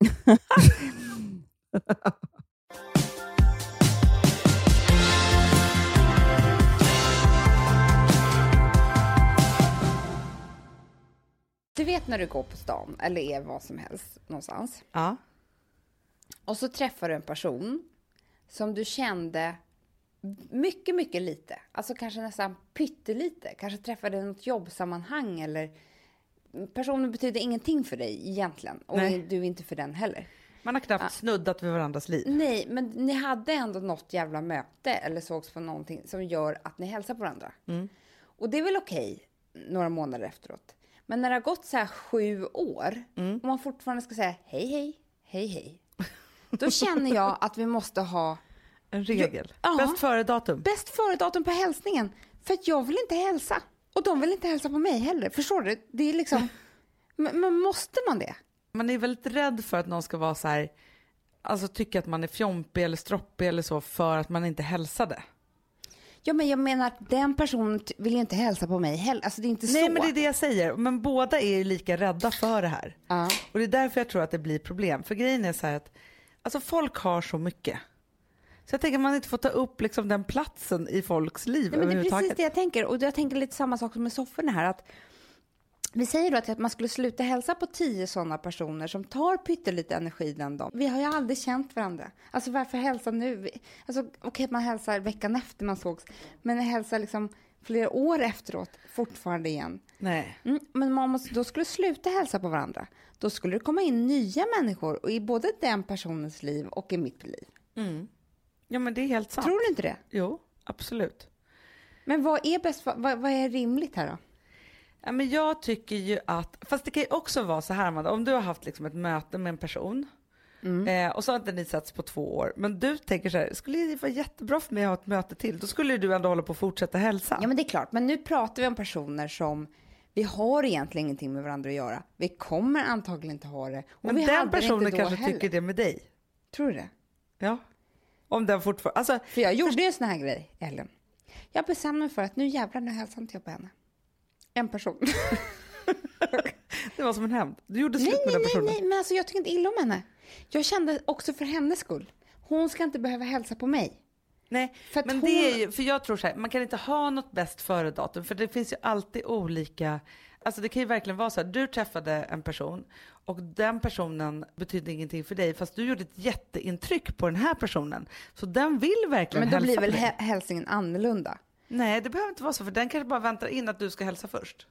Du vet när du går på stan eller är vad som helst någonstans Ja. och så träffar du en person som du kände mycket, mycket lite. Alltså kanske nästan pyttelite. Kanske träffade i något jobbsammanhang eller personen betyder ingenting för dig egentligen och Nej. du inte för den heller. Man har knappt snuddat vid varandras liv. Nej, men ni hade ändå något jävla möte eller sågs på någonting som gör att ni hälsar på varandra. Och det är väl okej några månader efteråt. Men när det har gått så här sju år och man fortfarande ska säga hej, hej, hej, hej. Då känner jag att vi måste ha En regel. Ja. Bäst före-datum. bäst före-datum på hälsningen. För jag vill inte hälsa. Och de vill inte hälsa på mig heller. Förstår du? Det är liksom... Men, men måste man det? Man är väldigt rädd för att någon ska vara så här, alltså tycka att man är fjompig eller stroppig eller så för att man inte hälsade. Ja, men jag menar att den personen vill ju inte hälsa på mig heller. Alltså det är inte Nej så. men det är det jag säger, men båda är ju lika rädda för det här. Ja. Och det är därför jag tror att det blir problem. För grejen är så här att alltså folk har så mycket. Så jag tänker att man inte får ta upp liksom den platsen i folks liv Nej, men det är precis det jag tänker. Och jag tänker lite samma sak som med sofforna här. Att vi säger då att man skulle sluta hälsa på tio sådana personer som tar pyttelite energi den dagen. Vi har ju aldrig känt varandra. Alltså varför hälsa nu? Alltså okej att man hälsar veckan efter man sågs, men hälsa liksom flera år efteråt fortfarande igen. Nej. Mm, men man måste, då skulle sluta hälsa på varandra. Då skulle det komma in nya människor och i både den personens liv och i mitt liv. Ja men det är helt sant. Tror du inte det? Jo, absolut. Men vad är bäst? Vad, vad är rimligt här då? Ja, men jag tycker ju att, fast det kan ju också vara så här Amanda, om du har haft liksom ett möte med en person eh, och så har inte ni setts på två år, men du tänker så här, skulle det vara jättebra för mig att ha ett möte till, då skulle ju du ändå hålla på att fortsätta hälsa. Ja, men det är klart. Men nu pratar vi om personer som vi har egentligen ingenting med varandra att göra. Vi kommer antagligen inte ha det. Men den personen kanske heller. tycker det med dig. Tror du det? Ja. Om den fortfarande, alltså, För jag gjorde ju en sån här grej, Ellen. Jag bestämde mig för att nu jävlar, nu hälsar jag på henne. En person. det var som en hämnd. Du gjorde slut nej, med nej, den nej, personen. nej, men alltså jag tycker inte illa om henne. Jag kände också för hennes skull. Hon ska inte behöva hälsa på mig. Nej, För men hon- det är ju, för jag tror så här, man kan inte ha något bäst före datum för det finns ju alltid olika, alltså det kan ju verkligen vara så här, du träffade en person och den personen betydde ingenting för dig fast du gjorde ett jätteintryck på den här personen. Så den vill verkligen Men då blir väl hä- hälsningen annorlunda. Nej, det behöver inte vara så för den kanske bara väntar in att du ska hälsa först.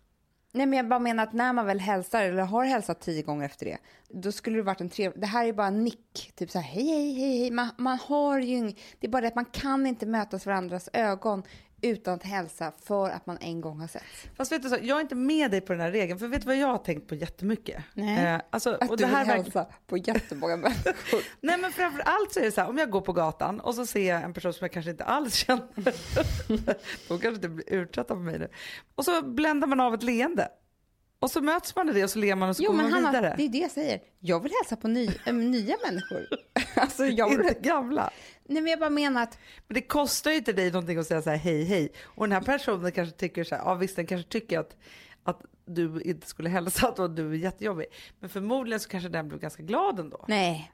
Nej, men jag bara menar att när man väl hälsar eller har hälsat tio gånger efter det, då skulle det varit en trevlig... Det här är bara en nick, typ så här hej, hej, hej, hej. Man, man har ju ing... Det är bara det att man kan inte mötas varandras ögon utan att hälsa för att man en gång har sett. Fast vet du så, jag är inte med dig på den här regeln, för vet du vad jag har tänkt på jättemycket? Nej. Eh, alltså, Att och du det här vill hälsa på jättemånga människor. Nej men framför allt så är det så här, om jag går på gatan och så ser jag en person som jag kanske inte alls känner. De kanske inte blir utsatta på mig nu. Och så bländar man av ett leende. Och så möts man i det och så ler man och så Jo går men man Hanna, vidare. det är det jag säger. Jag vill hälsa på ny, äh, nya människor. alltså jag vill... Inte gamla. Nej men jag bara menar att Men det kostar ju inte dig någonting att säga så här hej hej. Och den här personen kanske tycker så här, ja visst den kanske tycker att, att du inte skulle hälsa och att du är jättejobbig. Men förmodligen så kanske den blev ganska glad ändå. nej,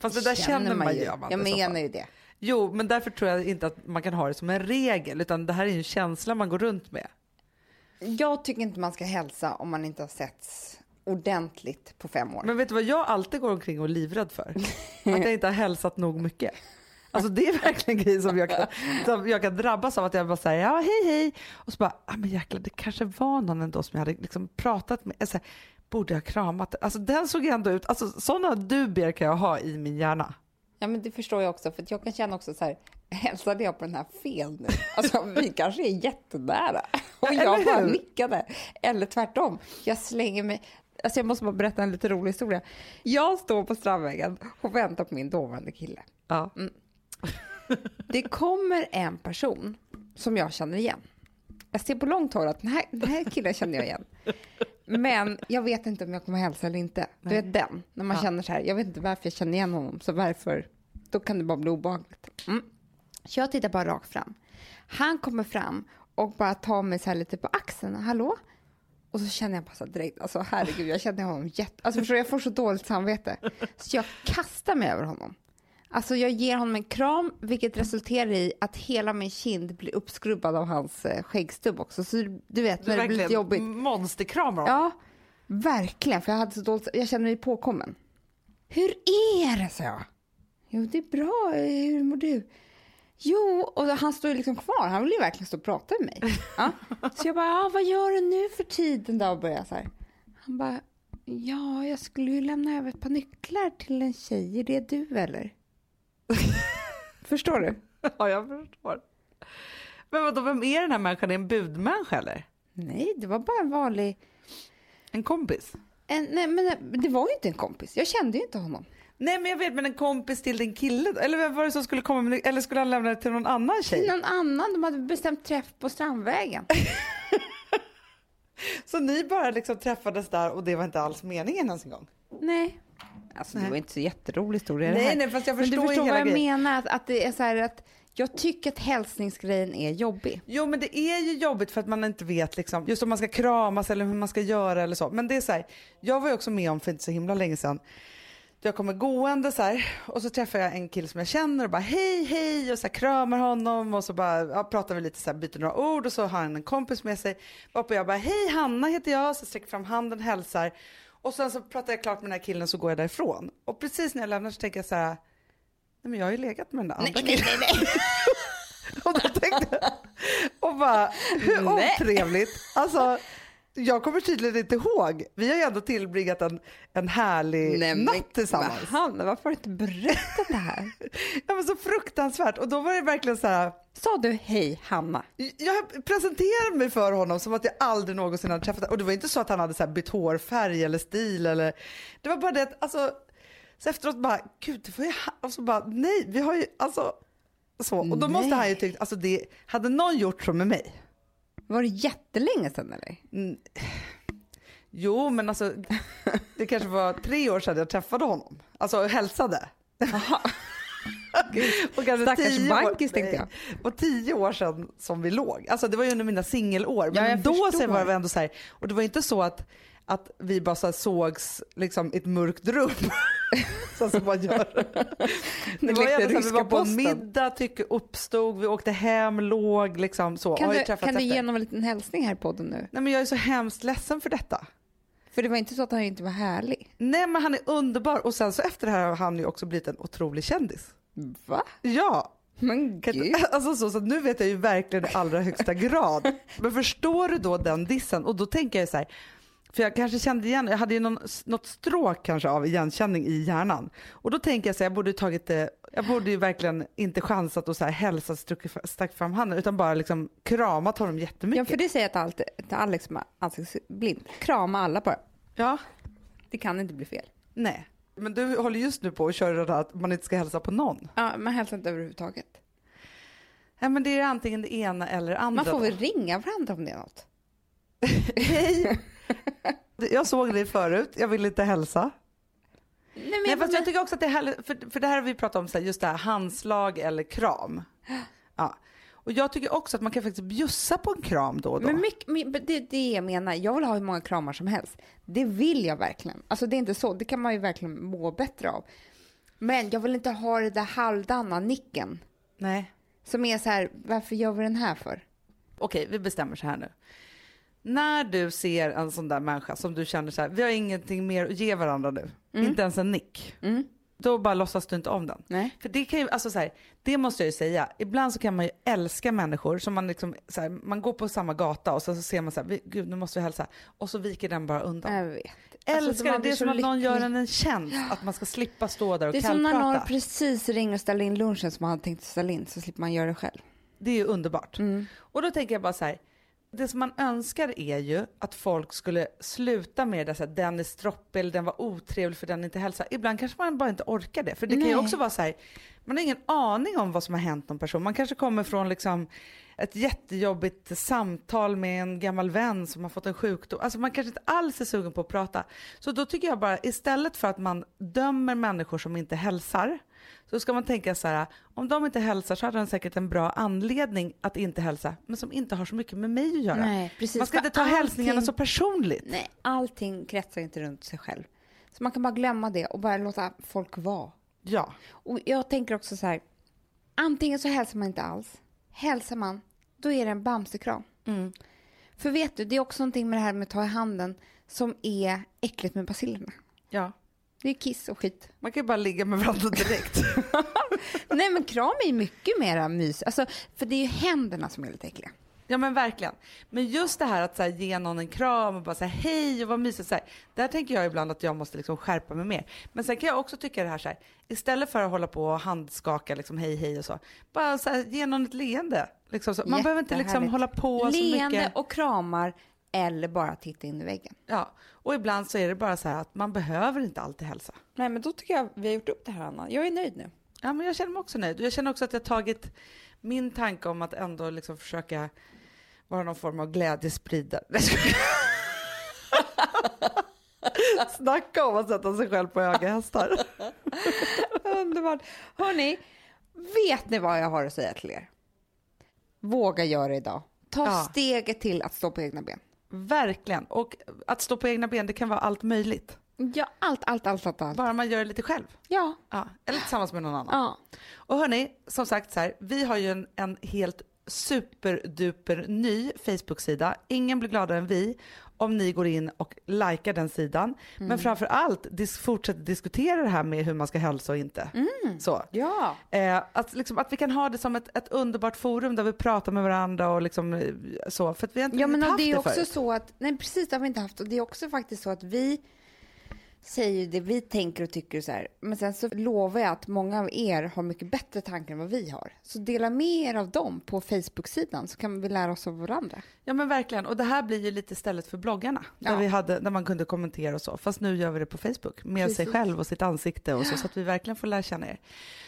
Fast det där känner man ju. Jag i så menar ju det. Jo, men därför tror jag inte att man kan ha det som en regel, utan det här är ju en känsla man går runt med. Jag tycker inte man ska hälsa om man inte har setts ordentligt på fem år. Men vet du vad jag alltid går omkring och är livrädd för? Att jag inte har hälsat nog mycket. Alltså det är verkligen en grej som jag kan, som jag kan drabbas av att jag bara säger ja hej hej och så bara, ah, men jäklar det kanske var någon ändå som jag hade liksom pratat med. Alltså, borde jag kramat? Alltså den såg ändå ut, alltså sådana dubier kan jag ha i min hjärna. Ja men det förstår jag också för jag kan känna också så här, hälsade jag på den här fel nu? Alltså vi kanske är jättenära. Och jag bara nickade. Eller tvärtom, jag slänger mig Alltså jag måste bara berätta en lite rolig historia. Jag står på Strandvägen och väntar på min dåvarande kille. Ja. Det kommer en person som jag känner igen. Jag ser på långt håll att den här, den här killen känner jag igen. Men jag vet inte om jag kommer hälsa eller inte. Du vet den, när man Ja. känner så här, jag vet inte varför jag känner igen honom, så varför, då kan det bara bli obehagligt. Mm. Så jag tittar bara rakt fram. Han kommer fram och bara tar mig så här lite på axeln, hallå? Och så känner jag bara så direkt, alltså herregud, jag känner honom jätte... Alltså förstår du, jag får så dåligt samvete. Så jag kastar mig över honom. Alltså jag ger honom en kram, vilket resulterar i att hela min kind blir uppskrubbad av hans eh, skäggstubb också. Så du- du vet, Du när det blir lite jobbigt. monsterkramar Ja, verkligen, för jag hade så dåligt, jag kände mig påkommen. Hur är det, sa jag. Jo, det är bra, hur mår du? Jo, och han står ju liksom kvar, han vill ju verkligen stå och prata med mig. Ja. Så jag bara, ja, vad gör du nu för tiden då? Och börjar så här. Han bara, ja, jag skulle ju lämna över ett par nycklar till en tjej, är det du eller? Förstår du? Ja, jag förstår. Men vadå, vem är den här människan? Är en budmänniska eller? Nej, det var bara en vanlig... En kompis? En, nej, men det var ju inte en kompis. Jag kände ju inte honom. Nej men jag vet, men en kompis till din kille? Eller vem var det som skulle komma med Eller skulle han lämna det till någon annan tjej? Till någon annan. De hade bestämt träff på Strandvägen. Så ni bara liksom träffades där och det var inte alls meningen ens en gång? nej. Alltså det Nej. var inte så jätterolig historia det Nej, här. nej, fast jag Men du förstår förstår vad jag grejen. menar. Att, att det är så här att jag tycker att hälsningsgrejen är jobbig. Jo men det är ju jobbigt för att man inte vet liksom, just om man ska kramas eller hur man ska göra eller så. Men det är så här, jag var ju också med om för inte så himla länge sedan. Jag kommer gående så här och så träffar jag en kille som jag känner och bara hej hej och så här kramar honom och så bara ja, pratar vi lite så här, byter några ord och så har han en kompis med sig. Varpå jag bara hej Hanna heter jag, så sträcker fram handen, hälsar och sen så pratar jag klart med den här killen så går jag därifrån. Och precis när jag lämnar så tänker jag så här, nej men jag har ju legat med den där andra killen. Och då tänkte jag, och bara, hur Nej. otrevligt. Alltså, jag kommer tydligen inte ihåg. Vi har ju ändå tillbringat en, en härlig natt tillsammans. Hanna, varför har du inte berättat det här? Ja, men så fruktansvärt. Och då var det verkligen så här, Sa du hej Hanna? jag presenterade mig för honom som att jag aldrig någonsin hade träffat honom. Och det var inte så att han hade så här bytt hårfärg eller stil. Eller, det var bara det att, alltså, så efteråt bara, gud, det var ju han. Och så bara, nej, vi har ju, alltså, så. Och då måste Nej. han ju tyckt, alltså det, hade någon gjort så med mig, Var det jättelänge sedan eller? Mm. Jo, men alltså det kanske var tre år sedan jag träffade honom. Alltså hälsade. och kanske Stackars tio år- bankis, tänkte nej, Och tio år sedan som vi låg. Alltså det var ju under mina singelår. Ja, Men jag då förstår. sen var det ändå så här, och det var inte så att, att vi bara så sågs liksom, i ett mörkt rum. så som man gör. Det var, så här, vi var på en posten. middag, tycke uppstod, vi åkte hem, låg liksom så. Kan du, kan du efter. ge honom en liten hälsning här i podden nu? Nej men jag är så hemskt ledsen för detta. För det var inte så att han inte var härlig. Nej men han är underbar och sen så efter det här har han ju också blivit en otrolig kändis. Va? Ja, Men gud. alltså så, så nu vet jag ju verkligen i allra högsta grad. Men förstår du då den dissen? Och då tänker jag så här, För jag kanske kände igen, jag hade ju någon, något stråk kanske av igenkänning i hjärnan. Och då tänker jag så här, jag borde tagit jag borde ju verkligen inte chansat och så här hälsat, stuckit, stackt fram handen utan bara liksom kramat honom Ja, jättemycket. för det säger jag till, allt, till Alex som är ansiktsblind. Krama alla bara. Ja, Det kan inte bli fel. nej. Men du håller just nu på att köra det där att man inte ska hälsa på någon. Ja, man hälsar inte överhuvudtaget. Ja, men det är antingen det ena eller det andra. Man får då. väl ringa varandra om det är något. Hej! Jag såg dig förut, jag vill inte hälsa. Nej, men Nej, fast jag tycker också att det är härligt, för, för det här har vi pratat om, så här, just det här handslag eller kram. Ja. Och jag tycker också att man kan faktiskt bjussa på en kram då och då. Men mycket, men det är det jag menar. Jag vill ha hur många kramar som helst. Det vill jag verkligen. Alltså det är inte så. Det kan man ju verkligen må bättre av. Men jag vill inte ha det där halvdana nicken. Nej. Som är så här, varför gör vi den här för? Okej, vi bestämmer så här nu. När du ser en sån där människa som du känner så här, vi har ingenting mer att ge varandra nu, inte ens en nick. Mm. Då bara låtsas du inte om den. Nej. För det kan ju, alltså så här, det måste jag ju säga, ibland så kan man ju älska människor som man liksom, så här, man går på samma gata och så, så ser man så här, "Vi- gud nu måste vi hälsa, och så viker den bara undan. Jag vet. Älskar Alltså, det, det är som att någon gör en en tjänst, att man ska slippa stå där och Det är som när någon kallprata. precis ringer och ställer in lunchen som man hade tänkt ställa in, så slipper man göra det själv. Det är ju underbart. Mm. Och då tänker jag bara så här, det som man önskar är ju att folk skulle sluta med det så här, den är stroppig eller den var otrevlig för den inte hälsar. Ibland kanske man bara inte orkar det. För det kan ju Nej. också vara så här, man har ingen aning om vad som har hänt någon person. Man kanske kommer från liksom ett jättejobbigt samtal med en gammal vän som har fått en sjukdom. Alltså man kanske inte alls är sugen på att prata. Så då tycker jag bara, istället för att man dömer människor som inte hälsar, så ska man tänka så här, om de inte hälsar så har de säkert en bra anledning att inte hälsa, men som inte har så mycket med mig att göra. Nej, precis. man ska inte ta allting- hälsningarna så personligt. Nej, allting kretsar inte runt sig själv. Så man kan bara glömma det och bara låta folk vara. Ja, Och jag tänker också så här, antingen så hälsar man inte alls. Hälsar man, då är det en bamsekram. Mm. För vet du, det är också någonting med det här med att ta i handen som är äckligt med basillerna. ja. Det är kiss och skit. Man kan ju bara ligga med varandra direkt. Nej men kram är ju mycket mera mys. Alltså, för det är ju händerna som är lite äckliga. Ja men verkligen. Men just det här att så här, ge någon en kram och bara säga hej och vad mysigt. Så här, där tänker jag ibland att jag måste liksom skärpa mig mer. Men sen kan jag också tycka det här så här, istället för att hålla på och handskaka liksom hej hej och så. Bara så här, ge någon ett leende. Liksom så. Man behöver inte liksom hålla på så Leende mycket. och kramar eller bara titta in i väggen. Ja. Och ibland så är det bara så här att man behöver inte alltid hälsa. Nej men då tycker jag vi har gjort upp det här Anna. Jag är nöjd nu. Ja, men jag känner mig också nöjd. Jag känner också att jag tagit min tanke om att ändå liksom försöka vara någon form av glädjespridare. Snacka om att sätta sig själv på höga hästar. Underbart. Hörni, vet ni vad jag har att säga till er? Våga göra idag. Ta Ja. steget till att stå på egna ben. Verkligen. Och att stå på egna ben, det kan vara allt möjligt. Ja, allt, allt, allt, allt. allt. Bara man gör det lite själv. Ja. Ja. Eller tillsammans med någon annan. ja. Och hörni, som sagt så här, vi har ju en, en helt superduper ny Facebook-sida. Ingen blir gladare än vi om ni går in och likar den sidan. Men framför allt dis- fortsätter diskutera det här med hur man ska hälsa och inte. Så. Ja. Eh, att, liksom, att vi kan ha det som ett, ett underbart forum där vi pratar med varandra och liksom, eh, så. För att vi har inte Ja, men och det är haft också förut. så att, nej precis det har vi inte haft och det är också faktiskt så att vi säger ju det vi tänker och tycker så här. Men sen så lovar jag att många av er har mycket bättre tankar än vad vi har. Så dela med er av dem på Facebook-sidan så kan vi lära oss av varandra. Ja men verkligen. Och det här blir ju lite stället för bloggarna. Där, Ja. vi hade, där man kunde kommentera och så. Fast nu gör vi det på Facebook. Med sig Precis. själv och sitt ansikte och så. Så att vi verkligen får lära känna er.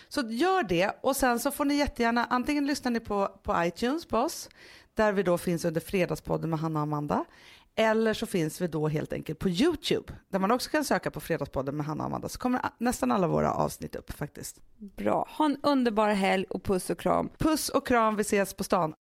Så gör det. Och sen så får ni jättegärna, antingen lyssnar ni på, på iTunes på oss. Där vi då finns under Fredagspodden med Hanna och Amanda. Eller så finns vi då helt enkelt på YouTube. Där man också kan söka på Fredagspodden med Hanna och Amanda. Så kommer nästan alla våra avsnitt upp faktiskt. Bra. Ha en underbar helg och puss och kram. Puss och kram, vi ses på stan.